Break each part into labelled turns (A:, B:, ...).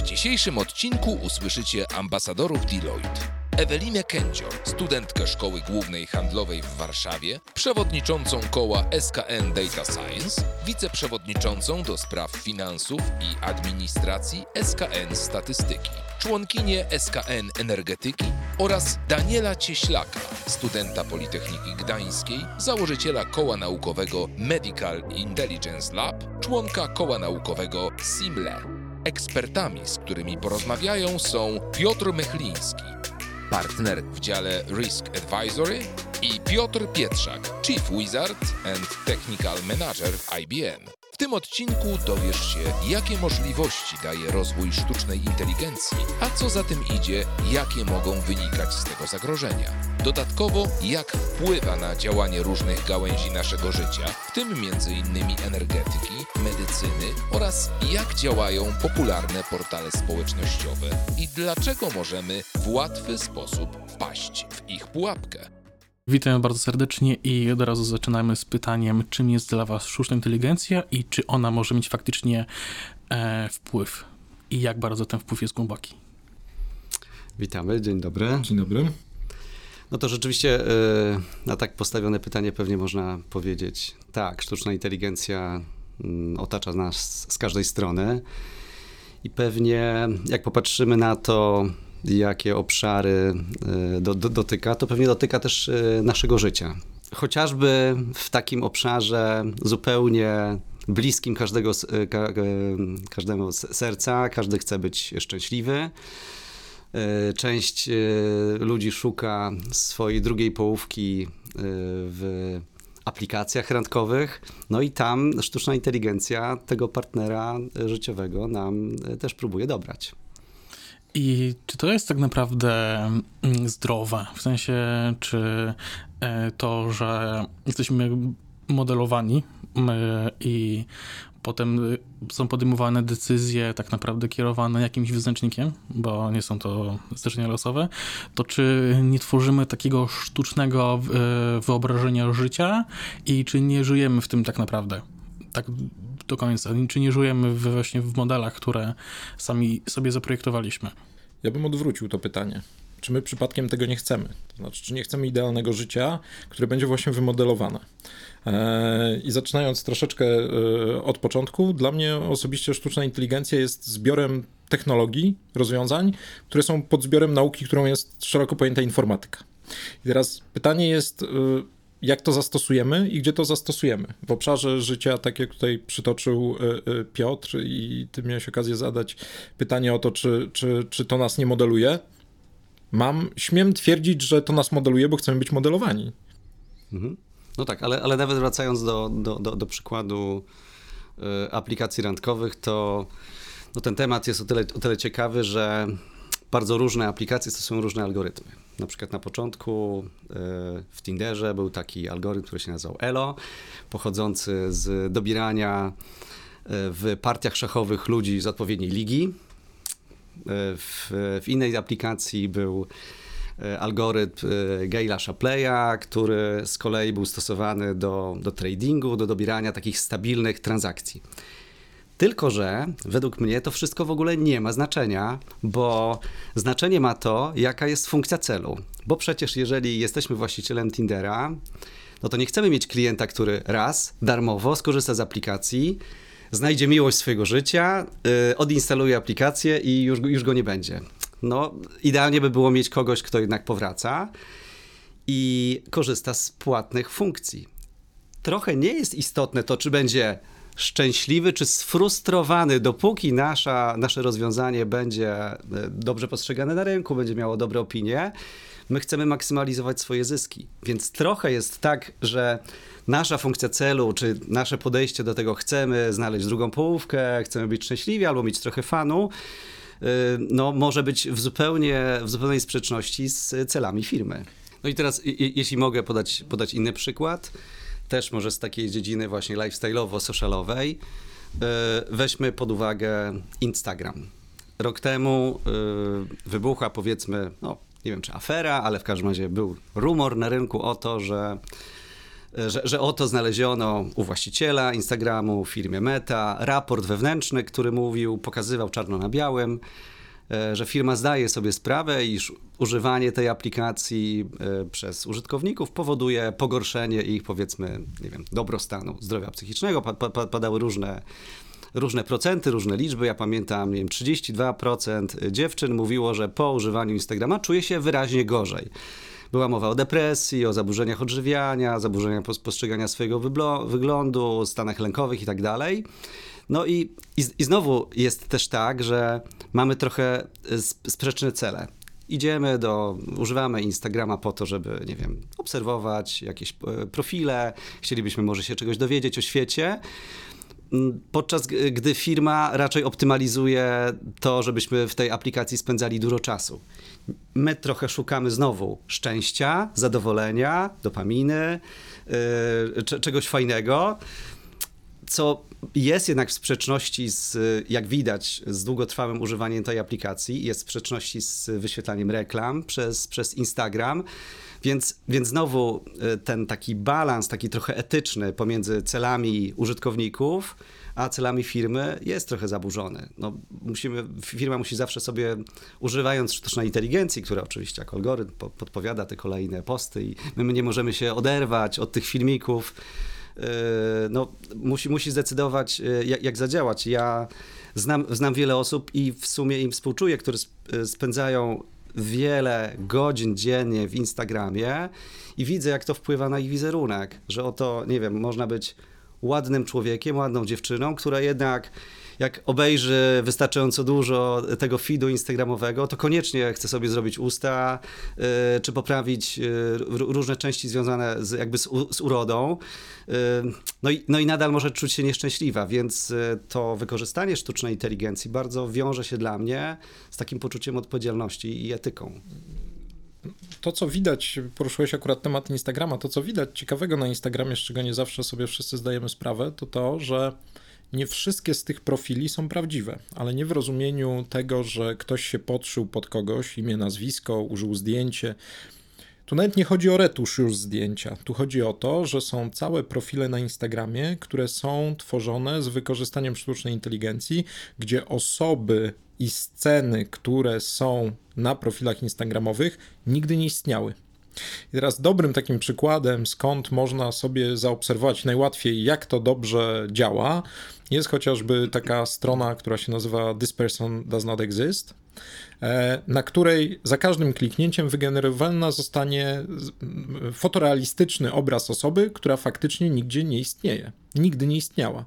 A: W dzisiejszym odcinku usłyszycie ambasadorów Deloitte. Ewelinę Kędzior, studentkę Szkoły Głównej Handlowej w Warszawie, przewodniczącą koła SKN Data Science, wiceprzewodniczącą do spraw finansów i administracji SKN Statystyki, członkinię SKN Energetyki oraz Daniela Cieślaka, studenta Politechniki Gdańskiej, założyciela koła naukowego Medical Intelligence Lab, członka koła naukowego SIMLE. Ekspertami, z którymi porozmawiają są Piotr Mechliński, partner w dziale Risk Advisory i Piotr Pietrzak, Chief Wizard and Technical Manager w IBM. Tym odcinku dowiesz się, jakie możliwości daje rozwój sztucznej inteligencji, a co za tym idzie, jakie mogą wynikać z tego zagrożenia. Dodatkowo, jak wpływa na działanie różnych gałęzi naszego życia, w tym m.in. energetyki, medycyny oraz jak działają popularne portale społecznościowe i dlaczego możemy w łatwy sposób wpaść w ich pułapkę.
B: Witam bardzo serdecznie i od razu zaczynamy z pytaniem, czym jest dla Was sztuczna inteligencja i czy ona może mieć faktycznie e, wpływ i jak bardzo ten wpływ jest głęboki.
C: Witamy, dzień dobry.
D: Dzień dobry.
C: No to rzeczywiście y, na tak postawione pytanie pewnie można powiedzieć, tak, sztuczna inteligencja mm, otacza nas z każdej strony i pewnie jak popatrzymy na to, jakie obszary y, do, do, dotyka, to pewnie dotyka też y, naszego życia. Chociażby w takim obszarze zupełnie bliskim każdego, ka, każdemu serca, każdy chce być szczęśliwy. Część ludzi szuka swojej drugiej połówki w aplikacjach randkowych, no i tam sztuczna inteligencja tego partnera życiowego nam też próbuje dobrać.
B: I czy to jest tak naprawdę mm, zdrowe? W sensie, czy to, że jesteśmy modelowani i potem są podejmowane decyzje tak naprawdę kierowane jakimś wyznacznikiem, bo nie są to zdarzenia losowe, to czy nie tworzymy takiego sztucznego wyobrażenia życia i czy nie żyjemy w tym tak naprawdę? Tak do końca. Czy nie żyjemy właśnie w modelach, które sami sobie zaprojektowaliśmy?
D: Ja bym odwrócił to pytanie. Czy my przypadkiem tego nie chcemy? To znaczy, czy nie chcemy idealnego życia, które będzie właśnie wymodelowane? I zaczynając troszeczkę od początku, dla mnie osobiście sztuczna inteligencja jest zbiorem technologii, rozwiązań, które są pod zbiorem nauki, którą jest szeroko pojęta informatyka. I teraz pytanie jest, jak to zastosujemy i gdzie to zastosujemy. W obszarze życia, tak jak tutaj przytoczył Piotr, i ty miałeś okazję zadać pytanie o to, czy, czy, czy to nas nie modeluje. Mam, śmiem twierdzić, że to nas modeluje, bo chcemy być modelowani.
C: Mhm. No tak, ale, ale nawet wracając do, do, do, do przykładu y, aplikacji randkowych, to no ten temat jest o tyle, o tyle ciekawy, że bardzo różne aplikacje stosują różne algorytmy. Na przykład na początku y, w Tinderze był taki algorytm, który się nazywał ELO, pochodzący z dobierania y, w partiach szachowych ludzi z odpowiedniej ligi. W, w innej aplikacji był algorytm Gaila Shapleya, który z kolei był stosowany do, do tradingu, do dobierania takich stabilnych transakcji. Tylko, że według mnie to wszystko w ogóle nie ma znaczenia, bo znaczenie ma to, jaka jest funkcja celu. Bo przecież, jeżeli jesteśmy właścicielem Tindera, no to nie chcemy mieć klienta, który raz darmowo skorzysta z aplikacji, znajdzie miłość swojego życia, yy, odinstaluje aplikację i już, już go nie będzie. No, idealnie by było mieć kogoś, kto jednak powraca i korzysta z płatnych funkcji. Trochę nie jest istotne to, czy będzie szczęśliwy czy sfrustrowany, dopóki nasza, nasze rozwiązanie będzie dobrze postrzegane na rynku, będzie miało dobre opinie. My chcemy maksymalizować swoje zyski. Więc trochę jest tak, że nasza funkcja celu, czy nasze podejście do tego, chcemy znaleźć drugą połówkę, chcemy być szczęśliwi albo mieć trochę fanu, no, może być w, zupełnie, w zupełnej sprzeczności z celami firmy. No i teraz, jeśli mogę podać, podać inny przykład, też może z takiej dziedziny właśnie lifestyle'owo-socialowej, weźmy pod uwagę Instagram. Rok temu wybuchła powiedzmy, no nie wiem czy afera, ale w każdym razie był rumor na rynku o to, że że, że oto znaleziono u właściciela Instagramu, firmie Meta, raport wewnętrzny, który mówił, pokazywał czarno na białym, e, że firma zdaje sobie sprawę, iż używanie tej aplikacji e, przez użytkowników powoduje pogorszenie ich, powiedzmy, nie wiem, dobrostanu, zdrowia psychicznego. Pa, pa, padały różne różne procenty, różne liczby. Ja pamiętam, nie wiem, 32% dziewczyn mówiło, że po używaniu Instagrama czuje się wyraźnie gorzej. Była mowa o depresji, o zaburzeniach odżywiania, zaburzeniach postrzegania swojego wyglądu, stanach lękowych i tak. No i, i, i znowu jest też tak, że mamy trochę sprzeczne cele. Idziemy do, używamy Instagrama po to, żeby, nie wiem, obserwować jakieś e, profile, chcielibyśmy może się czegoś dowiedzieć o świecie, podczas gdy firma raczej optymalizuje to, żebyśmy w tej aplikacji spędzali dużo czasu. My trochę szukamy znowu szczęścia, zadowolenia, dopaminy, yy, czegoś fajnego, co jest jednak w sprzeczności z, jak widać, z długotrwałym używaniem tej aplikacji, jest w sprzeczności z wyświetlaniem reklam przez, przez Instagram. Więc, więc znowu y, ten taki balans, taki trochę etyczny pomiędzy celami użytkowników, a celami firmy jest trochę zaburzony. No, musimy, firma musi zawsze sobie, używając sztucznej inteligencji, która oczywiście jako algorytm podpowiada te kolejne posty i my nie możemy się oderwać od tych filmików, no, musi, musi zdecydować, y, jak, jak zadziałać. Ja znam, znam wiele osób i w sumie im współczuję, które spędzają wiele godzin dziennie w Instagramie i widzę, jak to wpływa na ich wizerunek, że oto, nie wiem, można być ładnym człowiekiem, ładną dziewczyną, która jednak jak obejrzy wystarczająco dużo tego feedu instagramowego, to koniecznie chce sobie zrobić usta, yy, czy poprawić yy, różne części związane z, jakby z, z urodą. Yy, no, i, no i nadal może czuć się nieszczęśliwa, więc y, to wykorzystanie sztucznej inteligencji bardzo wiąże się dla mnie z takim poczuciem odpowiedzialności i etyką
D: to, co widać, poruszyłeś akurat temat Instagrama, to, co widać ciekawego na Instagramie, z czego nie zawsze sobie wszyscy zdajemy sprawę, to to, że nie wszystkie z tych profili są prawdziwe, ale nie w rozumieniu tego, że ktoś się podszył pod kogoś, imię, nazwisko, użył zdjęcie. Tu nawet nie chodzi o retusz już zdjęcia. Tu chodzi o to, że są całe profile na Instagramie, które są tworzone z wykorzystaniem sztucznej inteligencji, gdzie osoby i sceny, które są na profilach instagramowych, nigdy nie istniały. I teraz dobrym takim przykładem, skąd można sobie zaobserwować najłatwiej, jak to dobrze działa, jest chociażby taka strona, która się nazywa This Person Does Not Exist, e, na której za każdym kliknięciem wygenerowany zostanie fotorealistyczny obraz osoby, która faktycznie nigdzie nie istnieje. Nigdy nie istniała.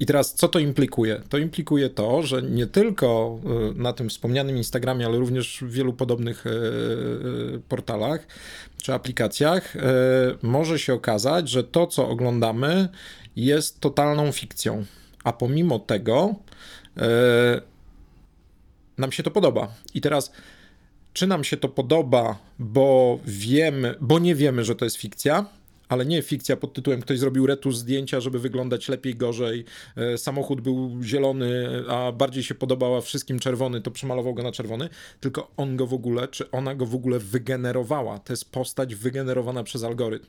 D: I teraz co to implikuje? To implikuje to, że nie tylko y, na tym wspomnianym Instagramie, ale również w wielu podobnych y, y, portalach czy aplikacjach może się okazać, że to, co oglądamy, jest totalną fikcją. A pomimo tego nam się to podoba. I teraz czy nam się to podoba, bo wiemy, bo nie wiemy, że to jest fikcja, ale nie fikcja pod tytułem ktoś zrobił retusz zdjęcia, żeby wyglądać lepiej, gorzej. E, samochód był zielony, a bardziej się podobała wszystkim czerwony, to przemalował go na czerwony, tylko on go w ogóle, czy ona go w ogóle wygenerowała. To jest postać wygenerowana przez algorytm.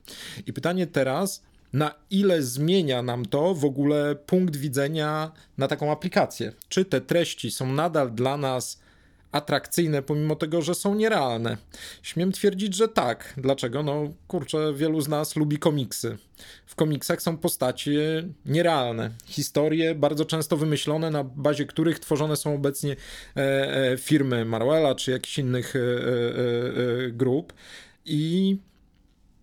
D: I pytanie teraz, na ile zmienia nam to w ogóle punkt widzenia na taką aplikację? Czy te treści są nadal dla nas atrakcyjne, pomimo tego, że są nierealne? Śmiem twierdzić, że tak. Dlaczego? No kurczę, wielu z nas lubi komiksy. W komiksach są postacie nierealne, historie bardzo często wymyślone, na bazie których tworzone są obecnie e, e, firmy Marvela czy jakichś innych e grup. I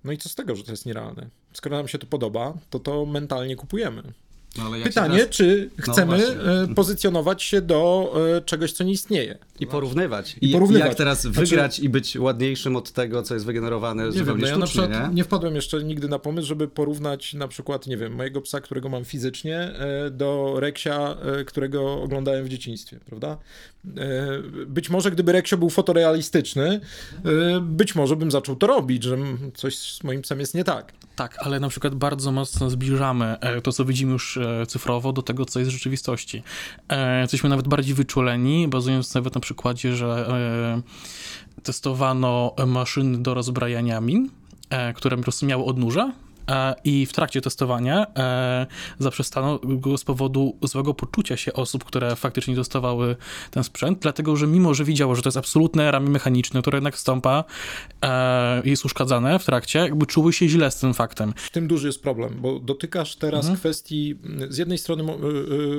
D: no i co z tego, że to jest nierealne? Skoro nam się to podoba, to to mentalnie kupujemy. No, Pytanie, teraz... czy no chcemy no pozycjonować się do e, czegoś, co nie istnieje.
C: I porównywać. I, I porównywać. jak teraz znaczy- wygrać znaczy... i być ładniejszym od tego, co jest wygenerowane nie zupełnie wiem, no sztucznie, ja na
D: nie? nie wpadłem jeszcze nigdy na pomysł, żeby porównać na przykład, nie wiem, mojego psa, którego mam fizycznie, e, do Reksia, którego oglądałem w dzieciństwie, prawda? Być może gdyby Reksio był fotorealistyczny, być może bym zaczął to robić, że coś z moim psem jest nie tak.
B: Tak, ale na przykład bardzo mocno zbliżamy to, co widzimy już E, cyfrowo do tego, co jest w rzeczywistości. E, jesteśmy nawet bardziej wyczuleni, bazując nawet na przykładzie, że e, testowano maszyny do rozbrajania min które po prostu miały odnóża E, i w trakcie testowania e, zaprzestano go z powodu złego poczucia się osób, które faktycznie dostawały ten sprzęt, dlatego że mimo, że widziało, że to jest absolutne ramię mechaniczne, które jednak stąpa, e, jest uszkadzane w trakcie, jakby czuły się źle z tym faktem.
D: W tym duży jest problem, bo dotykasz teraz mhm. kwestii z jednej strony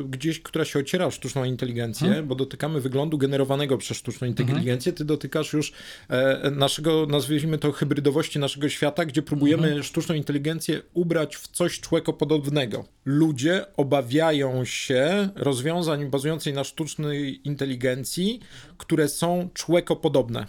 D: gdzieś, która się ociera o sztuczną inteligencję, mhm. bo dotykamy wyglądu generowanego przez sztuczną mhm. inteligencję, mhm. ty dotykasz już naszego, nazwijmy to hybrydowości naszego świata, gdzie próbujemy mhm. sztuczną inteligencję inteligencję ubrać w coś człowiekopodobnego. Ludzie obawiają się rozwiązań bazujących na sztucznej inteligencji, które są człowiekopodobne.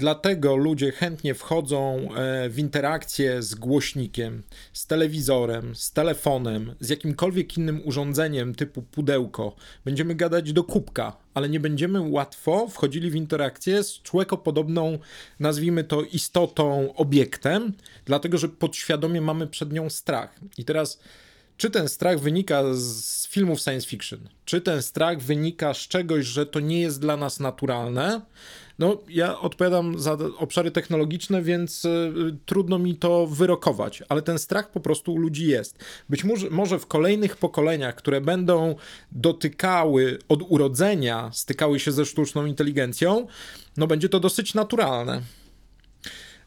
D: Dlatego ludzie chętnie wchodzą e, w interakcję z głośnikiem, z telewizorem, z telefonem, z jakimkolwiek innym urządzeniem typu pudełko. Będziemy gadać do kubka, ale nie będziemy łatwo wchodzili w interakcję z człowiekopodobną, nazwijmy to istotą, obiektem, dlatego że podświadomie mamy przed nią strach. I teraz czy ten strach wynika z filmów science fiction? Czy ten strach wynika z czegoś, że to nie jest dla nas naturalne? No, ja odpowiadam za obszary technologiczne, więc y, trudno mi to wyrokować, ale ten strach po prostu u ludzi jest. Być może, może w kolejnych pokoleniach, które będą dotykały od urodzenia, stykały się ze sztuczną inteligencją, no będzie to dosyć naturalne.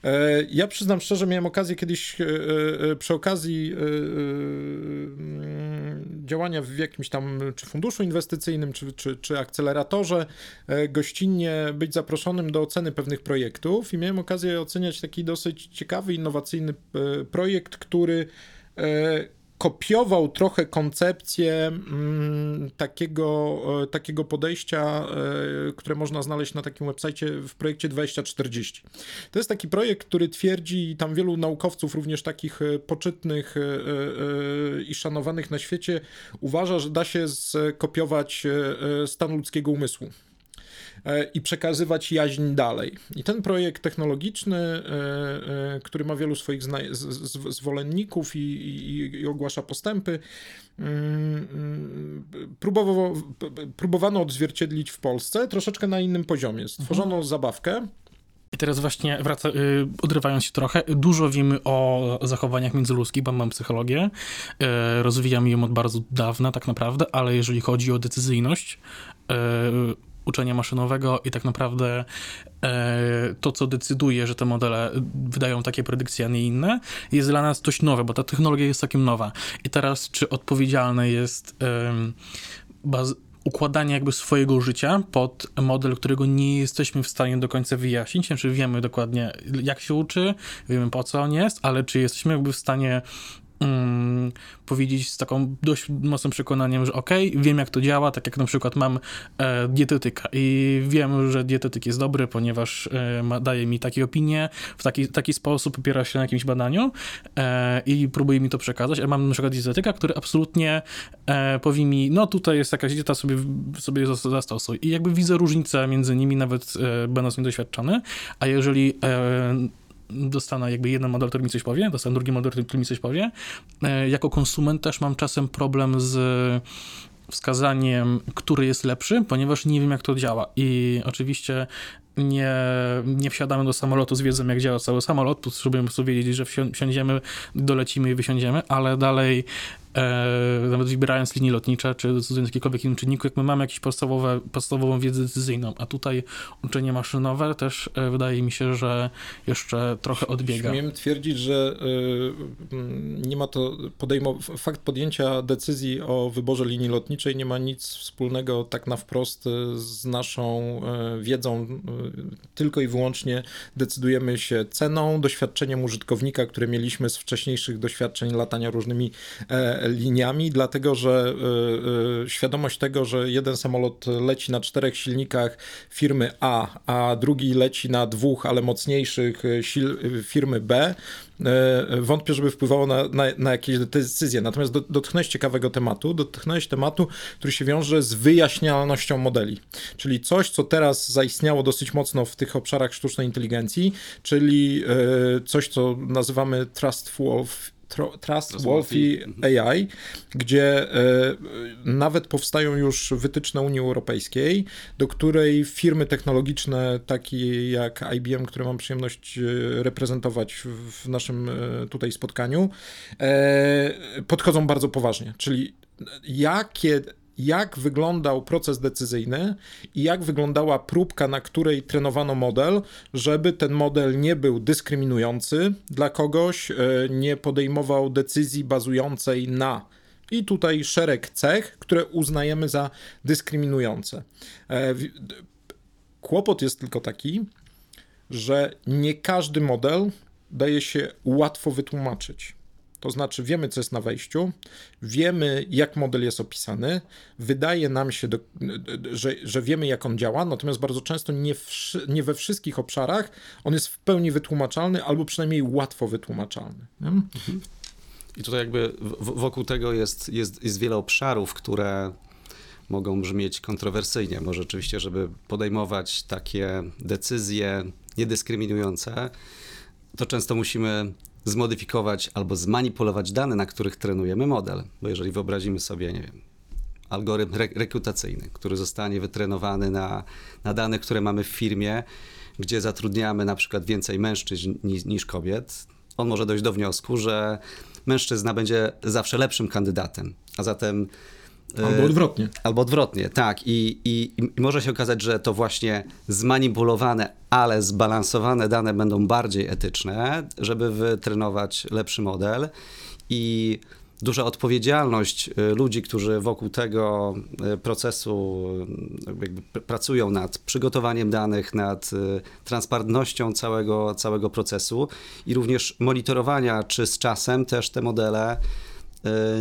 D: E, ja przyznam szczerze, miałem okazję kiedyś e, e, przy okazji działania w jakimś tam czy funduszu inwestycyjnym, czy, czy, czy akceleratorze gościnnie być zaproszonym do oceny pewnych projektów i miałem okazję oceniać taki dosyć ciekawy, innowacyjny projekt, który kopiował trochę koncepcję mm, takiego, e, takiego podejścia, e, które można znaleźć na takim website w projekcie 2040. To jest taki projekt, który twierdzi, i tam wielu naukowców, również takich e, poczytnych i szanowanych na świecie, uważa, że da się skopiować stan ludzkiego umysłu. E, i przekazywać jaźń dalej. I ten projekt technologiczny, e, e, który ma wielu swoich zwolenników i, i, i ogłasza postępy, mm, mm, próbował, próbowano odzwierciedlić w Polsce troszeczkę na innym poziomie. Stworzono mhm. zabawkę,
B: i teraz właśnie wraca, yy, odrywając się trochę, dużo wiemy o zachowaniach międzyludzkich, bo mam psychologię, yy, rozwijam ją od bardzo dawna tak naprawdę, ale jeżeli chodzi o decyzyjność, yy, uczenia maszynowego i tak naprawdę e, to, co decyduje, że te modele wydają takie predykcje, a nie inne, jest dla nas dość nowe, bo ta technologia jest całkiem nowa. I teraz, czy odpowiedzialne jest baz układanie jakby swojego życia pod model, którego nie jesteśmy w stanie do końca wyjaśnić, czy znaczy wiemy dokładnie jak się uczy, wiemy po co on jest, ale czy jesteśmy jakby w stanie mm, powiedzieć z taką dość mocnym przekonaniem, że ok, wiem jak to działa, tak jak na przykład mam e, dietetyka. I wiem, że dietetyk jest dobry, ponieważ e, ma, daje mi takie opinie, w taki, taki sposób opiera się na jakimś badaniu e, i próbuje mi to przekazać, a mam na przykład dietetyka, który absolutnie e, powie mi, no tutaj jest jakaś dieta, sobie, sobie zastosuj. I jakby widzę różnicę między nimi, nawet e, będąc niedoświadczony, a jeżeli e, dostanę jakby jeden model, który mi coś powie, dostanę drugi model, który mi coś powie. E, jako konsument też mam czasem problem z wskazaniem, który jest lepszy, ponieważ nie wiem, jak to działa. I oczywiście nie, nie wsiadamy do samolotu z wiedzą, jak działa cały samolot, żeby sobie wiedzieć, że wsiądziemy, dolecimy i wysiądziemy, ale dalej e, nawet wybierając linie lotnicze, czy decydując jakikolwiek innym czynniku, jak my mamy jakąś podstawową wiedzę decyzyjną, a tutaj uczenie maszynowe też e, wydaje mi się, że jeszcze trochę odbiega.
D: Śmiem twierdzić, że e, nie ma to podejmow- fakt podjęcia decyzji o wyborze linii lotniczej nie ma nic wspólnego tak na wprost z naszą e, wiedzą, tylko i wyłącznie decydujemy się ceną, doświadczeniem użytkownika, które mieliśmy z wcześniejszych doświadczeń latania różnymi liniami, dlatego że y, y, świadomość tego, że jeden samolot leci na czterech silnikach firmy A, a drugi leci na dwóch, ale mocniejszych y, firmy B, wątpię, żeby wpływało na, na, na, jakieś decyzje. Natomiast do, dotknąłeś ciekawego tematu, dotknąłeś tematu, który się wiąże z wyjaśnialnością modeli, czyli coś, co teraz zaistniało dosyć mocno w tych obszarach sztucznej inteligencji, czyli coś, co nazywamy trustful Trust Wolfie AI, gdzie e, nawet powstają już wytyczne Unii Europejskiej, do której firmy technologiczne takie jak IBM, które mam przyjemność e, reprezentować w naszym tutaj spotkaniu, podchodzą bardzo poważnie. Czyli jakie jak wyglądał proces decyzyjny i jak wyglądała próbka, na której trenowano model, żeby ten model nie był dyskryminujący dla kogoś, e, nie podejmował decyzji bazującej na. I tutaj szereg cech, które uznajemy za dyskryminujące. E, kłopot jest tylko taki, że nie każdy model daje się łatwo wytłumaczyć. To znaczy, wiemy, co jest na wejściu, wiemy, jak model jest opisany, wydaje nam się, do, że, że wiemy, jak on działa, natomiast bardzo często nie, w, nie we wszystkich obszarach on jest w pełni wytłumaczalny, albo przynajmniej łatwo wytłumaczalny.
C: I tutaj jakby wokół tego jest, jest, jest wiele obszarów, które mogą brzmieć kontrowersyjnie, bo rzeczywiście, żeby podejmować takie decyzje niedyskryminujące, to często musimy zmodyfikować albo zmanipulować dane, na których trenujemy model. Bo jeżeli wyobrazimy sobie, nie wiem, algorytm re rekrutacyjny, który zostanie wytrenowany na, na danych, które mamy w firmie, gdzie zatrudniamy na przykład więcej mężczyzn niż, niż kobiet, on może dojść do wniosku, że mężczyzna będzie zawsze lepszym kandydatem, a zatem
D: Albo e, odwrotnie.
C: Albo odwrotnie, tak. I, i, I, może się okazać, że to właśnie zmanipulowane, ale zbalansowane dane będą bardziej etyczne, żeby wytrenować lepszy model. I duża odpowiedzialność e, ludzi, którzy wokół tego e, procesu pracują nad przygotowaniem danych, nad transparentnością całego, całego procesu i również monitorowania, czy z czasem też te modele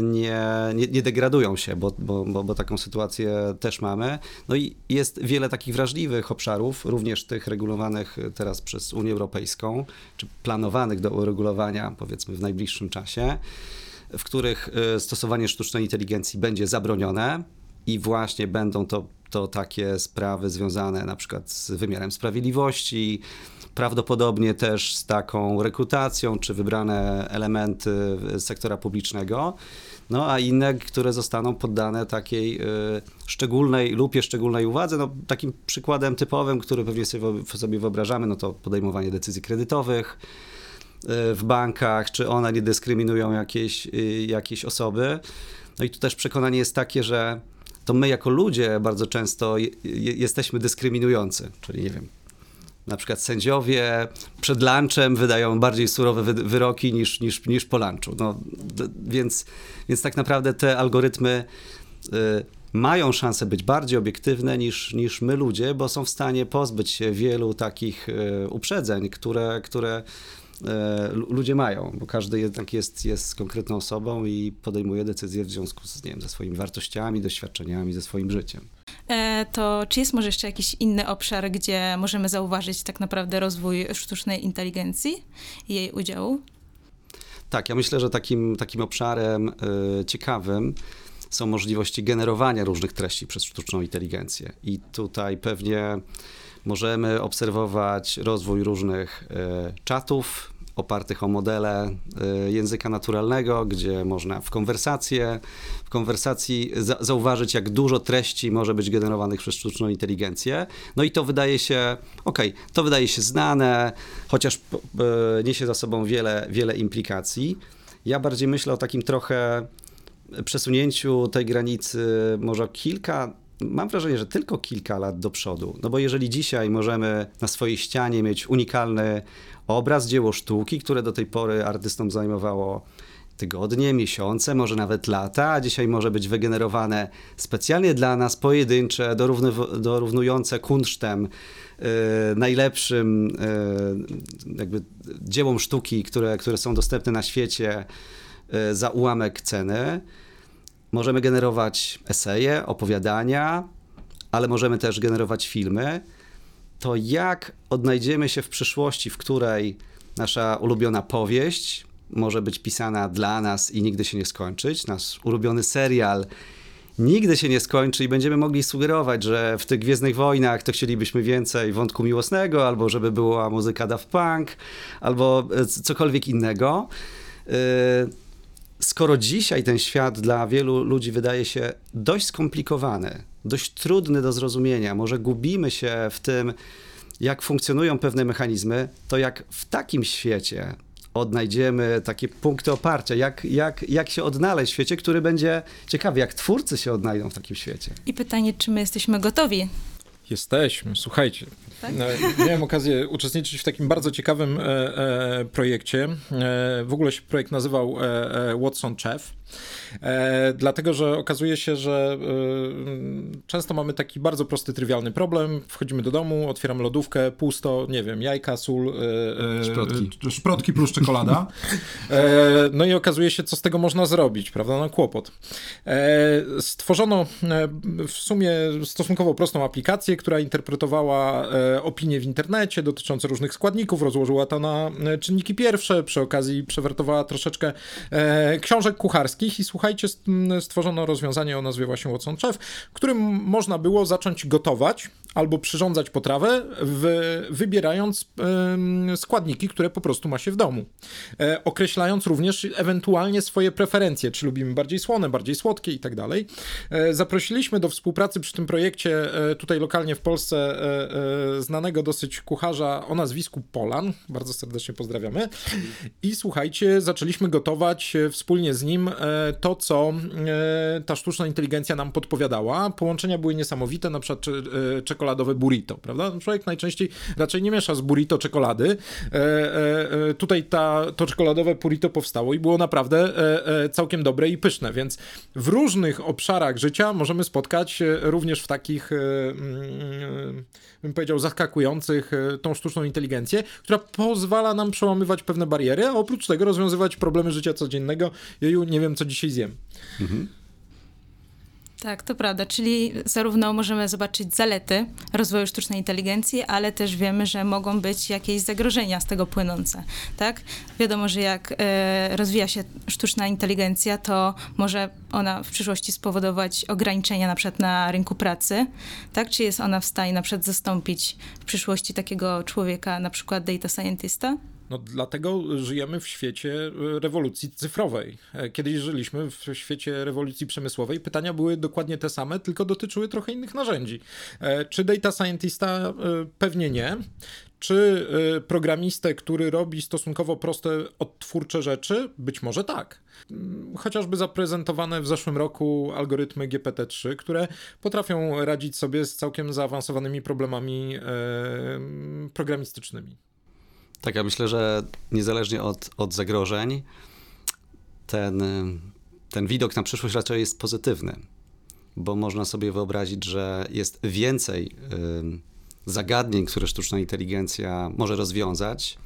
C: nie, nie, nie degradują się, bo, bo, bo, bo, taką sytuację też mamy. No i jest wiele takich wrażliwych obszarów, również tych regulowanych teraz przez Unię Europejską, czy planowanych do uregulowania powiedzmy w najbliższym czasie, w których y, stosowanie sztucznej inteligencji będzie zabronione i właśnie będą to, to takie sprawy związane na przykład z wymiarem sprawiedliwości, prawdopodobnie też z taką rekrutacją, czy wybrane elementy sektora publicznego, no a inne, które zostaną poddane takiej y, szczególnej lupie, szczególnej uwadze. No, takim przykładem typowym, który pewnie sobie wyobrażamy, no to podejmowanie decyzji kredytowych y, w bankach, czy one nie dyskryminują jakieś, y, jakieś osoby. No i tu też przekonanie jest takie, że to my jako ludzie bardzo często je, je, jesteśmy dyskryminujący, czyli nie wiem, na przykład sędziowie przed lunchem wydają bardziej surowe wy wyroki niż, niż, niż po lunchu. No, więc, więc tak naprawdę te algorytmy y, mają szansę być bardziej obiektywne niż, niż my ludzie, bo są w stanie pozbyć się wielu takich y, uprzedzeń, które, które y, ludzie mają, bo każdy jednak jest, jest konkretną osobą i podejmuje decyzje w związku z, nie wiem, ze swoimi wartościami, doświadczeniami, ze swoim życiem.
E: E, to czy jest może jeszcze jakiś inny obszar, gdzie możemy zauważyć tak naprawdę rozwój sztucznej inteligencji i jej udziału?
C: Tak, ja myślę, że takim, takim obszarem y, ciekawym są możliwości generowania różnych treści przez sztuczną inteligencję. I tutaj pewnie możemy obserwować rozwój różnych y, czatów, opartych o modele y, języka naturalnego, gdzie można w konwersację, w konwersacji zauważyć, jak dużo treści może być generowanych przez sztuczną inteligencję. No i to wydaje się, okej, okay, to wydaje się znane, chociaż niesie za sobą wiele, wiele implikacji. Ja bardziej myślę o takim trochę przesunięciu tej granicy może kilka, mam wrażenie, że tylko kilka lat do przodu. No bo jeżeli dzisiaj możemy na swojej ścianie mieć unikalny obraz, dzieło sztuki, które do tej pory artystom zajmowało tygodnie, miesiące, może nawet lata, a dzisiaj może być wygenerowane specjalnie dla nas, pojedyncze, dorównujące kunsztem, yy, najlepszym yy, jakby dziełom sztuki, które, które są dostępne na świecie yy, za ułamek ceny. Możemy generować eseje, opowiadania, ale możemy też generować filmy to jak odnajdziemy się w przyszłości, w której nasza ulubiona powieść może być pisana dla nas i nigdy się nie skończyć, nasz ulubiony serial nigdy się nie skończy i będziemy mogli sugerować, że w tych Gwiezdnych Wojnach to chcielibyśmy więcej wątku miłosnego, albo żeby była muzyka Daft Punk, albo e, cokolwiek innego. Skoro dzisiaj ten świat dla wielu ludzi wydaje się dość skomplikowany, dość trudny do zrozumienia, może gubimy się w tym, jak funkcjonują pewne mechanizmy, to jak w takim świecie odnajdziemy takie punkty oparcia, jak, jak, jak się odnaleźć w świecie, który będzie ciekawy, jak twórcy się odnajdą w takim świecie.
E: I pytanie, czy my jesteśmy gotowi
D: Jesteśmy, słuchajcie. Tak? Miałem okazję uczestniczyć w takim bardzo ciekawym e, e, projekcie. E, w ogóle się projekt nazywał Watson Chef. E, dlatego, że okazuje się, że e, często mamy taki bardzo prosty, trywialny problem. Wchodzimy do domu, otwieram lodówkę, pusto, nie wiem, jajka, sól,
C: e, szprotki.
D: szprotki plus czekolada. no i okazuje się, co z tego można zrobić, prawda? No kłopot. stworzono w sumie stosunkowo prostą aplikację, która interpretowała opinie w internecie dotyczące różnych składników, rozłożyła to na czynniki pierwsze, przy okazji przewertowała troszeczkę książek kucharskich i słuchajcie, stworzono rozwiązanie o nazwie właśnie Watson Chef, którym można było zacząć gotować albo przyrządzać potrawę, w, wybierając y, składniki, które po prostu ma się w domu. E, określając również ewentualnie swoje preferencje, czy lubimy bardziej słone, bardziej słodkie i tak dalej. E, zaprosiliśmy do współpracy przy tym projekcie e, tutaj lokalnie w Polsce e, znanego dosyć kucharza o nazwisku Polan. Bardzo serdecznie pozdrawiamy. I słuchajcie, zaczęliśmy gotować wspólnie z nim to, co ta sztuczna inteligencja nam podpowiadała. Połączenia były niesamowite, na przykład czekoladowe burrito, prawda? Człowiek najczęściej raczej nie miesza z burrito czekolady. E, e, e, tutaj ta, to czekoladowe burrito powstało i było naprawdę e, e, całkiem dobre i pyszne, więc w różnych obszarach życia możemy spotkać e, również w takich, mm, bym powiedział, zaskakujących tą sztuczną inteligencję, która pozwala nam przełamywać pewne bariery, a oprócz tego rozwiązywać problemy życia codziennego. Jeju, nie wiem, co dzisiaj zjem. Mhm.
E: Tak, to prawda. Czyli zarówno możemy zobaczyć zalety rozwoju sztucznej inteligencji, ale też wiemy, że mogą być jakieś zagrożenia z tego płynące. Tak? Wiadomo, że jak e, rozwija się sztuczna inteligencja, to może ona w przyszłości spowodować ograniczenia na przykład na rynku pracy. Tak? Czy jest ona w stanie na przykład zastąpić w przyszłości takiego człowieka, na przykład data scientista?
D: No dlatego żyjemy w świecie e, rewolucji cyfrowej. E, kiedyś żyliśmy w świecie rewolucji przemysłowej. Pytania były dokładnie te same, tylko dotyczyły trochę innych narzędzi. E, czy data scientista? Pewnie nie. Czy programistę, który robi stosunkowo proste, odtwórcze rzeczy? Być może tak. Mm, chociażby zaprezentowane w zeszłym roku algorytmy GPT-3, które potrafią radzić sobie z całkiem zaawansowanymi problemami programistycznymi.
C: Tak, ja myślę, że niezależnie od, od zagrożeń, ten, ten widok na przyszłość raczej jest pozytywny, bo można sobie wyobrazić, że jest więcej zagadnień, które sztuczna inteligencja może rozwiązać,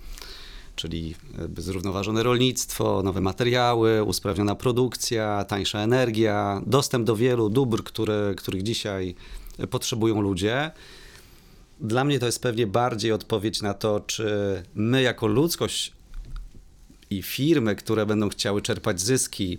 C: czyli zrównoważone rolnictwo, nowe materiały, usprawniona produkcja, tańsza energia, dostęp do wielu dóbr, które, których dzisiaj potrzebują ludzie dla mnie to jest pewnie bardziej odpowiedź na to, czy my jako ludzkość i firmy, które będą chciały czerpać zyski,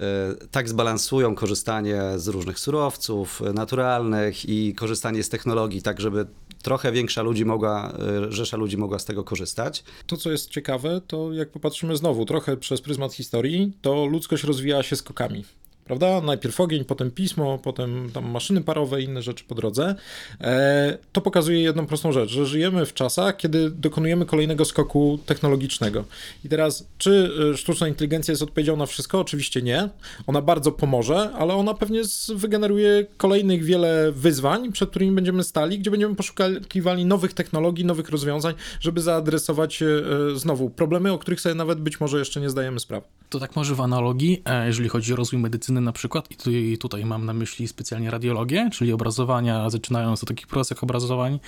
C: e, tak zbalansują korzystanie z różnych surowców naturalnych i korzystanie z technologii, tak żeby trochę większa ludzi mogła, e, rzesza ludzi mogła z tego korzystać.
D: To, co jest ciekawe, to jak popatrzymy znowu trochę przez pryzmat historii, to ludzkość rozwijała się skokami prawda? Najpierw ogień, potem pismo, potem tam maszyny parowe inne rzeczy po drodze. E, to pokazuje jedną prostą rzecz, że żyjemy w czasach, kiedy dokonujemy kolejnego skoku technologicznego. I teraz, czy e, sztuczna inteligencja jest odpowiedzią na wszystko? Oczywiście nie. Ona bardzo pomoże, ale ona pewnie wygeneruje kolejnych wiele wyzwań, przed którymi będziemy stali, gdzie będziemy poszukiwali nowych technologii, nowych rozwiązań, żeby zaadresować e, znowu problemy, o których sobie nawet być może jeszcze nie zdajemy sprawy.
B: To tak może w analogii, jeżeli chodzi o rozwój medycyny medycyny na przykład, i tutaj, tutaj mam na myśli specjalnie radiologię, czyli obrazowania, zaczynając od takich prostych obrazowań,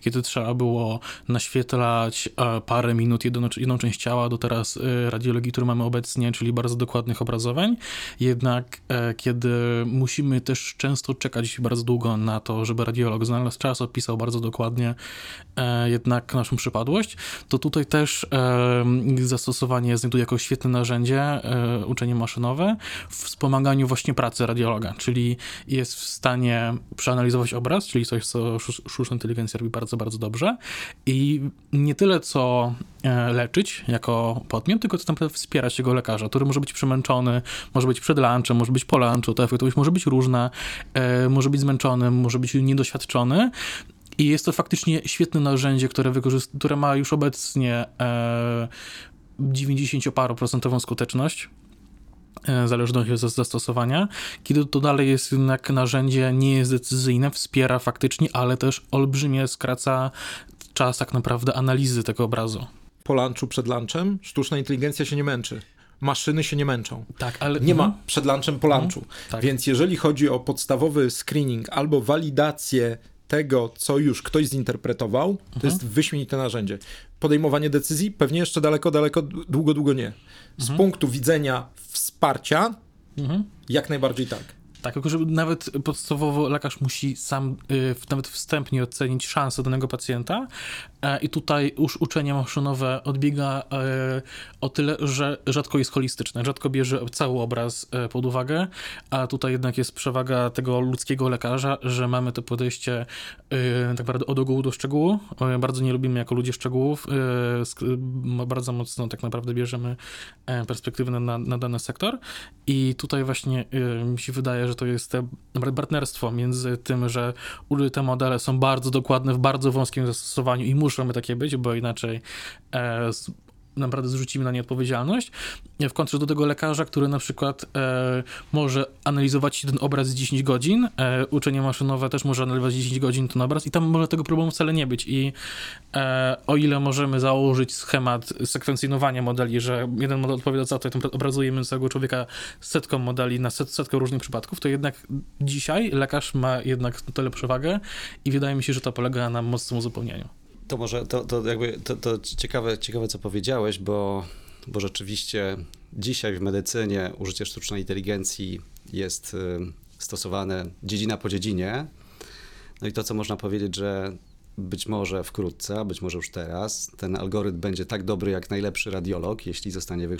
B: kiedy trzeba było naświetlać e, parę minut jedną, jedną część ciała, do teraz e, radiologii, którą mamy obecnie, czyli bardzo dokładnych obrazowań. Jednak e, kiedy musimy też często czekać bardzo długo na to, żeby radiolog znalazł czas, opisał bardzo dokładnie jednak naszą przypadłość, to tutaj też zastosowanie znajduje jako świetne narzędzie uczenie maszynowe w wspomaganiu wykonaniu właśnie pracy radiologa, czyli jest w stanie przeanalizować obraz, czyli coś, co sztuczna inteligencja robi bardzo, bardzo dobrze i nie tyle co e, leczyć jako podmiot, tylko to naprawdę wspierać tego lekarza, który może być przemęczony, może być przed lunchem, może być po lunchu, to efektywność może być różna, e, może być zmęczony, może być niedoświadczony i jest to faktycznie świetne narzędzie, które, które ma już obecnie e, 90 paru procentową skuteczność e, zależności od zastosowania, kiedy to dalej jest jednak narzędzie, nie jest decyzyjne, wspiera faktycznie, ale też olbrzymie skraca czas tak naprawdę analizy tego obrazu.
D: Po lunchu, przed lunchem sztuczna inteligencja się nie męczy maszyny się nie męczą.
B: Tak, ale...
D: Nie ma mhm. przed lunchem po lunchu. Mhm.
B: Tak.
D: Więc jeżeli chodzi o podstawowy screening albo walidację tego, co już ktoś zinterpretował, to mhm. jest wyśmienite narzędzie. Podejmowanie decyzji pewnie jeszcze daleko, daleko, długo, długo nie. Z mhm. punktu widzenia wsparcia, mhm. jak najbardziej tak.
B: Tak, tylko że nawet podstawowo lekarz musi sam y, nawet wstępnie ocenić szanse danego pacjenta e, i tutaj już uczenie maszynowe odbiega e, o tyle, że rzadko jest holistyczne, rzadko bierze cały obraz e, pod uwagę, a tutaj jednak jest przewaga tego ludzkiego lekarza, że mamy to podejście tak naprawdę od ogółu do szczegółu. Bardzo nie lubimy jako ludzie szczegółów, bardzo mocno tak naprawdę bierzemy perspektywę na, na dany sektor i tutaj właśnie mi się wydaje, że to jest partnerstwo między tym, że te modele są bardzo dokładne w bardzo wąskim zastosowaniu i muszą takie być, bo inaczej e, naprawdę zrzucimy na nie odpowiedzialność, w kontrze do tego lekarza, który na przykład e, może analizować ten obraz 10 godzin, e, uczenie maszynowe też może analizować 10 godzin ten obraz i tam może tego problemu wcale nie być i e, o ile możemy założyć schemat sekwencjonowania modeli, że jeden model odpowiada za to, i obrazujemy całego człowieka setką modeli na set, setkę różnych przypadków, to jednak dzisiaj lekarz ma jednak tyle przewagę i wydaje mi się, że to polega na mocnym uzupełnieniu.
C: To może, to, to jakby, to, to ciekawe, ciekawe, co powiedziałeś, bo, bo rzeczywiście dzisiaj w medycynie użycie sztucznej inteligencji jest y, stosowane dziedzina po dziedzinie. No i to, co można powiedzieć, że być może wkrótce, a być może już teraz, ten algorytm będzie tak dobry jak najlepszy radiolog, jeśli zostanie wy,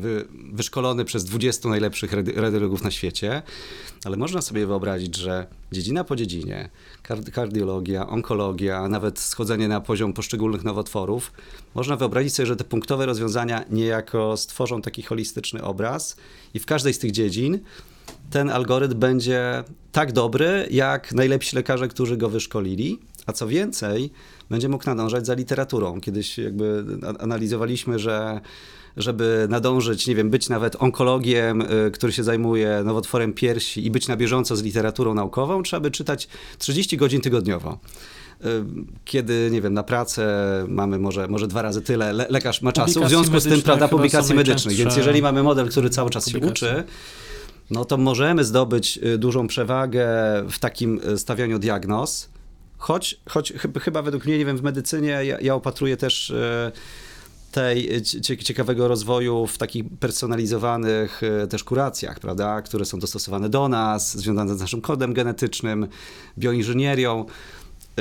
C: wy, wyszkolony przez 20 najlepszych radiologów na świecie. Ale można sobie wyobrazić, że dziedzina po dziedzinie, kardiologia, onkologia, nawet schodzenie na poziom poszczególnych nowotworów, można wyobrazić sobie, że te punktowe rozwiązania niejako stworzą taki holistyczny obraz i w każdej z tych dziedzin ten algorytm będzie tak dobry, jak najlepsi lekarze, którzy go wyszkolili. A co więcej, będzie mógł nadążać za literaturą. Kiedyś jakby analizowaliśmy, że żeby nadążyć, nie wiem, być nawet onkologiem, y, który się zajmuje nowotworem piersi i być na bieżąco z literaturą naukową, trzeba by czytać 30 godzin tygodniowo. Y, kiedy, nie wiem, na pracę mamy może, może dwa razy tyle, le lekarz ma czasu, w związku z tym, prawda, publikacji medycznych. Więc jeżeli mamy model, który cały czas się uczy, no to możemy zdobyć y, dużą przewagę w takim stawianiu diagnoz, choć, choć chyba według mnie, nie wiem, w medycynie ja, ja opatruję też e, tej ciekawego rozwoju w takich personalizowanych e, też kuracjach, prawda, które są dostosowane do nas, związane z naszym kodem genetycznym, bioinżynierią.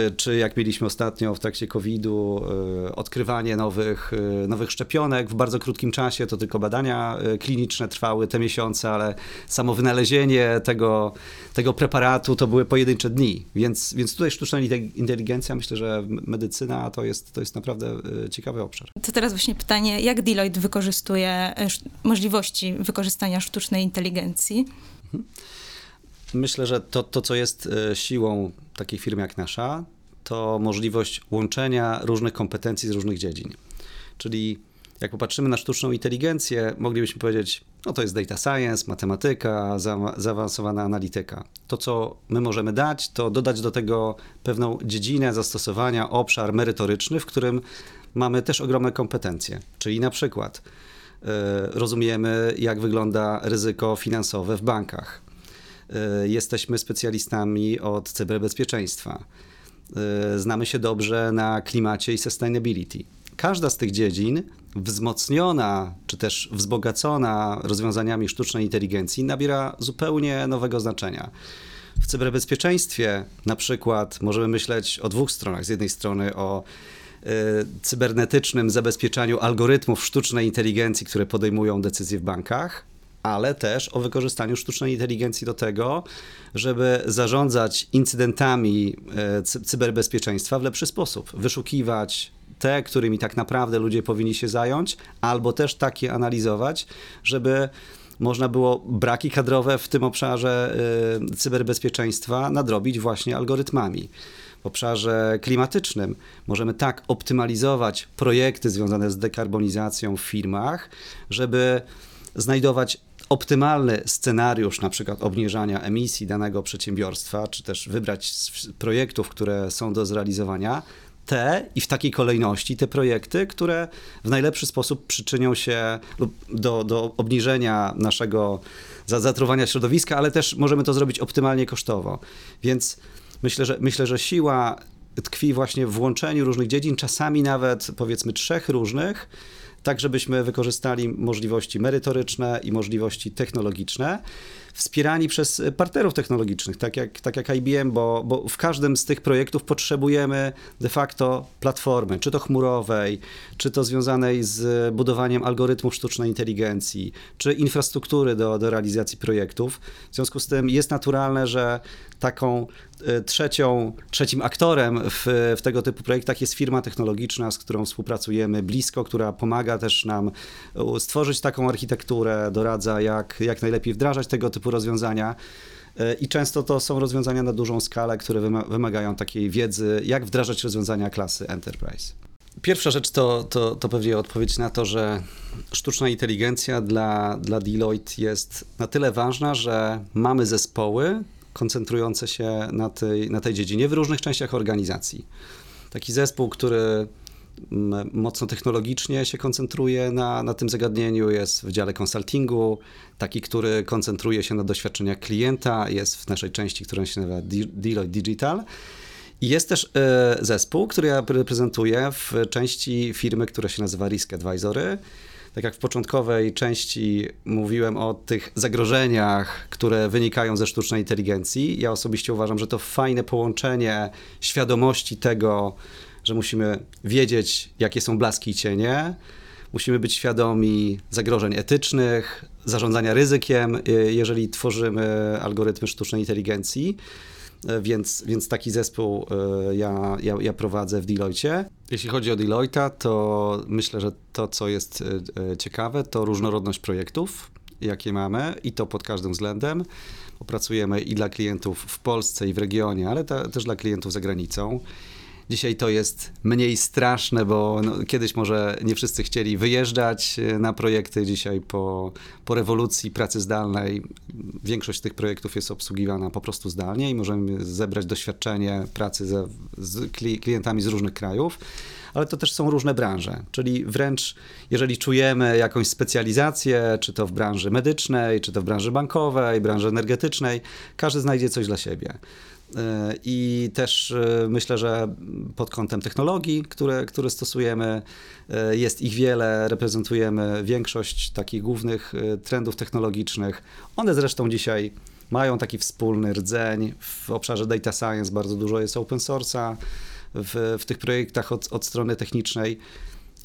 C: Y, czy jak mieliśmy ostatnio w trakcie COVID-u, y, odkrywanie nowych, y, nowych szczepionek w bardzo krótkim czasie, to tylko badania kliniczne trwały te miesiące, ale samo wynalezienie tego, tego preparatu to były pojedyncze dni. Więc, więc tutaj sztuczna inteligencja, myślę, że medycyna to jest, to jest naprawdę ciekawy obszar.
E: To teraz właśnie pytanie, jak Deloitte wykorzystuje możliwości wykorzystania sztucznej inteligencji? Mhm.
C: Myślę, że to, to, co jest e, siłą takiej firmy jak nasza, to możliwość łączenia różnych kompetencji z różnych dziedzin. Czyli jak popatrzymy na sztuczną inteligencję, moglibyśmy powiedzieć, no to jest data science, matematyka, za, zaawansowana analityka. To, co my możemy dać, to dodać do tego pewną dziedzinę zastosowania, obszar merytoryczny, w którym mamy też ogromne kompetencje. Czyli na przykład y, rozumiemy, jak wygląda ryzyko finansowe w bankach E, jesteśmy specjalistami od cyberbezpieczeństwa. E, znamy się dobrze na klimacie i sustainability. Każda z tych dziedzin, wzmocniona czy też wzbogacona rozwiązaniami sztucznej inteligencji, nabiera zupełnie nowego znaczenia. W cyberbezpieczeństwie na przykład możemy myśleć o dwóch stronach. Z jednej strony o e, cybernetycznym zabezpieczaniu algorytmów sztucznej inteligencji, które podejmują decyzje w bankach, ale też o wykorzystaniu sztucznej inteligencji do tego, żeby zarządzać incydentami e, cyberbezpieczeństwa w lepszy sposób, wyszukiwać te, którymi tak naprawdę ludzie powinni się zająć, albo też takie analizować, żeby można było braki kadrowe w tym obszarze y, cyberbezpieczeństwa nadrobić właśnie algorytmami. W obszarze klimatycznym możemy tak optymalizować projekty związane z dekarbonizacją w firmach, żeby znajdować optymalny scenariusz, na przykład obniżania emisji danego przedsiębiorstwa, czy też wybrać z projektów, które są do zrealizowania, te i w takiej kolejności te projekty, które w najlepszy sposób przyczynią się do, do obniżenia naszego zatruwania środowiska, ale też możemy to zrobić optymalnie kosztowo. Więc myślę, że, myślę, że siła tkwi właśnie w łączeniu różnych dziedzin, czasami nawet powiedzmy trzech różnych, tak żebyśmy wykorzystali możliwości merytoryczne i możliwości technologiczne wspierani przez partnerów technologicznych, tak jak, tak jak IBM, bo, bo w każdym z tych projektów potrzebujemy de facto platformy, czy to chmurowej, czy to związanej z budowaniem algorytmów sztucznej inteligencji, czy infrastruktury do, do realizacji projektów. W związku z tym jest naturalne, że taką e, trzecią, trzecim aktorem w, w tego typu projektach jest firma technologiczna, z którą współpracujemy blisko, która pomaga też nam stworzyć taką architekturę, doradza jak, jak najlepiej wdrażać tego typu rozwiązania. E, I często to są rozwiązania na dużą skalę, które wymagają takiej wiedzy, jak wdrażać rozwiązania klasy Enterprise. Pierwsza rzecz to, to, to pewnie odpowiedź na to, że sztuczna inteligencja dla, dla Deloitte jest na tyle ważna, że mamy zespoły koncentrujące się na tej, na tej dziedzinie w różnych częściach organizacji. Taki zespół, który mocno technologicznie się koncentruje na, na tym zagadnieniu, jest w dziale konsultingu, taki, który koncentruje się na doświadczeniach klienta, jest w naszej części, która się nazywa Deloitte Digital. I jest też e, zespół, który ja reprezentuję w części firmy, która się nazywa Risk Advisory. Tak jak w początkowej części mówiłem o tych zagrożeniach, które wynikają ze sztucznej inteligencji, ja osobiście uważam, że to fajne połączenie świadomości tego, że musimy wiedzieć, jakie są blaski i cienie, musimy być świadomi zagrożeń etycznych, zarządzania ryzykiem, y, jeżeli tworzymy algorytmy sztucznej inteligencji. Y, więc, więc taki zespół y, ja, ja, ja prowadzę w Deloitte. Jeśli chodzi o Deloitte, to myślę, że to, co jest ciekawe, to różnorodność projektów, jakie mamy i to pod każdym względem. Opracujemy i dla klientów w Polsce i w regionie, ale ta, też dla klientów za granicą. Dzisiaj to jest mniej straszne, bo no, kiedyś może nie wszyscy chcieli wyjeżdżać e, na projekty. Dzisiaj po, po rewolucji pracy zdalnej większość tych projektów jest obsługiwana po prostu zdalnie i możemy zebrać doświadczenie pracy ze, z klientami z różnych krajów ale to też są różne branże. Czyli wręcz jeżeli czujemy jakąś specjalizację, czy to w branży medycznej, czy to w branży bankowej, branży energetycznej, każdy znajdzie coś dla siebie. E, I też e, myślę, że pod kątem technologii, które, które stosujemy, e, jest ich wiele, reprezentujemy większość takich głównych trendów technologicznych. One zresztą dzisiaj mają taki wspólny rdzeń. W obszarze data science bardzo dużo jest open source'a w, w tych projektach od, od strony technicznej.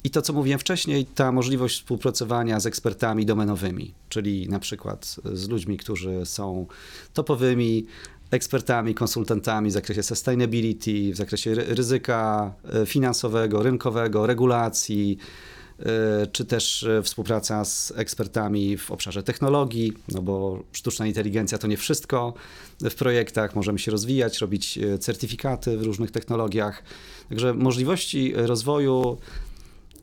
C: I to, co mówiłem wcześniej, ta możliwość współpracowania z ekspertami domenowymi, czyli na przykład z ludźmi, którzy są topowymi ekspertami, konsultantami w zakresie sustainability, w zakresie ryzyka e, finansowego, rynkowego, regulacji, e, czy też e, współpraca z ekspertami w obszarze technologii, no bo sztuczna inteligencja to nie wszystko w projektach, możemy się rozwijać, robić certyfikaty w różnych technologiach. Także możliwości rozwoju,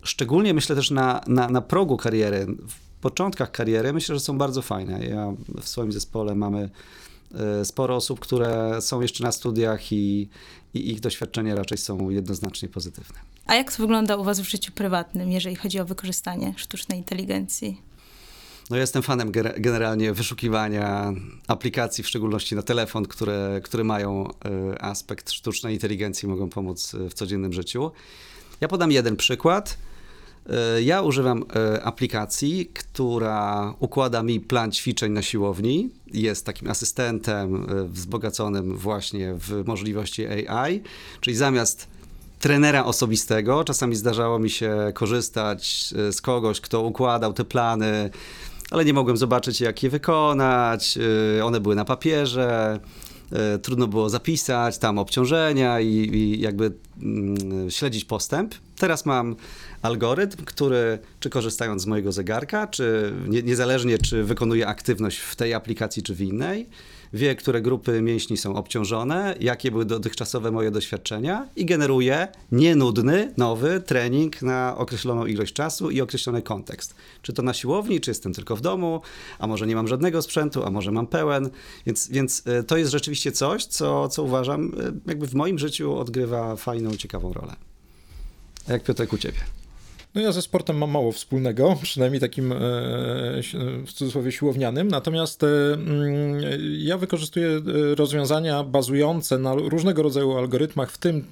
C: szczególnie myślę też na, na, na progu kariery, w początkach kariery, myślę, że są bardzo fajne. Ja w swoim zespole mamy sporo osób, które są jeszcze na studiach i, i ich doświadczenia raczej są jednoznacznie pozytywne.
E: A jak to wygląda u Was w życiu prywatnym, jeżeli chodzi o wykorzystanie sztucznej inteligencji?
C: No jestem fanem generalnie wyszukiwania aplikacji, w szczególności na telefon, które, które mają e, aspekt sztucznej inteligencji, mogą pomóc w codziennym życiu. Ja podam jeden przykład. E, ja używam e, aplikacji, która układa mi plan ćwiczeń na siłowni. Jest takim asystentem e, wzbogaconym właśnie w możliwości AI, czyli zamiast trenera osobistego, czasami zdarzało mi się korzystać z kogoś, kto układał te plany, ale nie mogłem zobaczyć, jak je wykonać. One były na papierze, trudno było zapisać tam obciążenia i, i jakby mm, śledzić postęp. Teraz mam algorytm, który, czy korzystając z mojego zegarka, czy nie, niezależnie, czy wykonuje aktywność w tej aplikacji, czy w innej, wie, które grupy mięśni są obciążone, jakie były dotychczasowe moje doświadczenia i generuje nienudny, nowy trening na określoną ilość czasu i określony kontekst. Czy to na siłowni, czy jestem tylko w domu, a może nie mam żadnego sprzętu, a może mam pełen. Więc, więc y, to jest rzeczywiście coś, co, co uważam, y, jakby w moim życiu odgrywa fajną, ciekawą rolę. A jak Piotrek u ciebie?
D: No ja ze sportem mam mało wspólnego, przynajmniej takim e, w cudzysłowie siłownianym, natomiast e, mm, ja wykorzystuję e, rozwiązania bazujące na różnego rodzaju algorytmach, w tym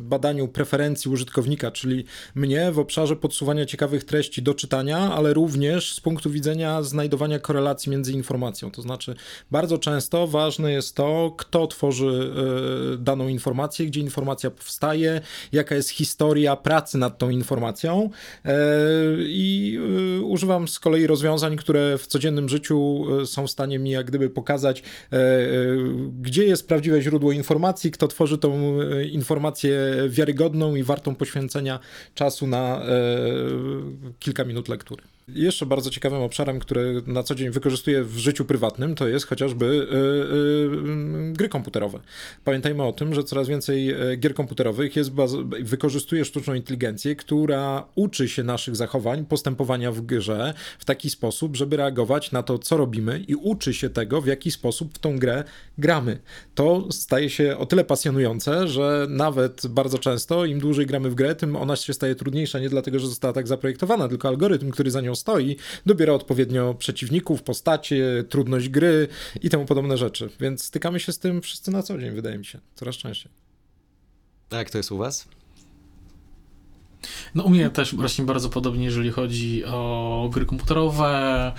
D: badaniu preferencji użytkownika, czyli mnie w obszarze podsuwania ciekawych treści do czytania, ale również z punktu widzenia znajdowania korelacji między informacją. To znaczy, bardzo często ważne jest to, kto tworzy daną informację, gdzie informacja powstaje, jaka jest historia pracy nad tą informacją. E, I e, używam z kolei rozwiązań, które w codziennym życiu e, są w stanie mi jak gdyby pokazać, gdzie jest prawdziwe źródło informacji, kto tworzy tą informację wiarygodną i wartą poświęcenia czasu na kilka minut lektury. Jeszcze bardzo ciekawym obszarem, który na co dzień wykorzystuję w życiu prywatnym, to jest chociażby yy, yy, gry komputerowe. Pamiętajmy o tym, że coraz więcej gier komputerowych jest wykorzystuje sztuczną inteligencję, która uczy się naszych zachowań, postępowania w grze w taki sposób, żeby reagować na to, co robimy i uczy się tego, w jaki sposób w tą grę gramy. To staje się o tyle pasjonujące, że nawet bardzo często im dłużej gramy w grę, tym ona się staje trudniejsza nie dlatego, że została tak zaprojektowana, tylko algorytm, który za nią stoi, dobiera odpowiednio przeciwników, postacie, trudność gry i temu podobne rzeczy. Więc stykamy się z tym wszyscy na co dzień, wydaje mi się, coraz częściej.
C: A jak to jest u was?
B: No u mnie też właśnie bardzo podobnie, jeżeli chodzi o gry komputerowe,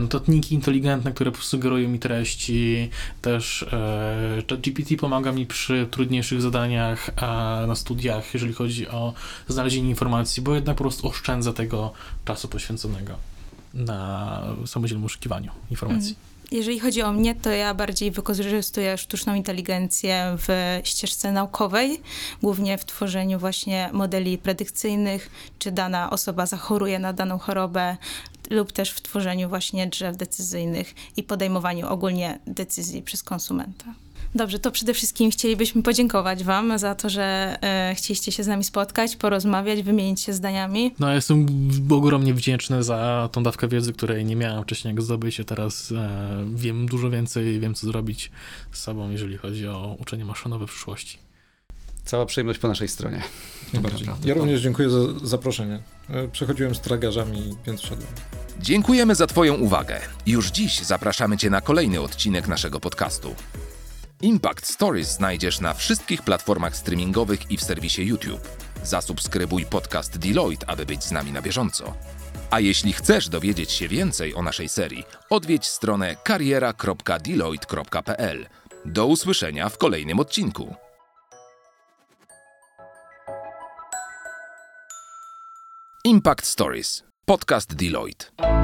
B: notatniki inteligentne, które sugerują mi treści, też e, ChatGPT pomaga mi przy trudniejszych zadaniach na studiach, jeżeli chodzi o znalezienie informacji, bo jednak po prostu oszczędza tego czasu poświęconego na samodzielnym poszukiwaniu informacji. Mm.
E: Jeżeli chodzi o mnie, to ja bardziej wykorzystuję sztuczną inteligencję w ścieżce naukowej, głównie w tworzeniu właśnie modeli predykcyjnych, czy dana osoba zachoruje na daną chorobę, lub też w tworzeniu właśnie drzew decyzyjnych i podejmowaniu ogólnie decyzji przez konsumenta. Dobrze, to przede wszystkim chcielibyśmy podziękować Wam za to, że e, chcieliście się z nami spotkać, porozmawiać, wymienić się zdaniami.
B: No, ja jestem ogromnie wdzięczny za tą dawkę wiedzy, której nie miałem wcześniej, jak zdobyć. Teraz e, wiem dużo więcej, wiem co zrobić z sobą, jeżeli chodzi o uczenie maszynowe w przyszłości.
C: Cała przyjemność po naszej stronie.
D: Ja również dziękuję za zaproszenie. E, przechodziłem z tragarzami, więc szedłem.
A: Dziękujemy za Twoją uwagę. Już dziś zapraszamy Cię na kolejny odcinek naszego podcastu. Impact Stories znajdziesz na wszystkich platformach streamingowych i w serwisie YouTube. Zasubskrybuj podcast Deloitte, aby być z nami na bieżąco. A jeśli chcesz dowiedzieć się więcej o naszej serii, odwiedź stronę kariera.deloitte.pl. Do usłyszenia w kolejnym odcinku. Impact Stories. Podcast Deloitte.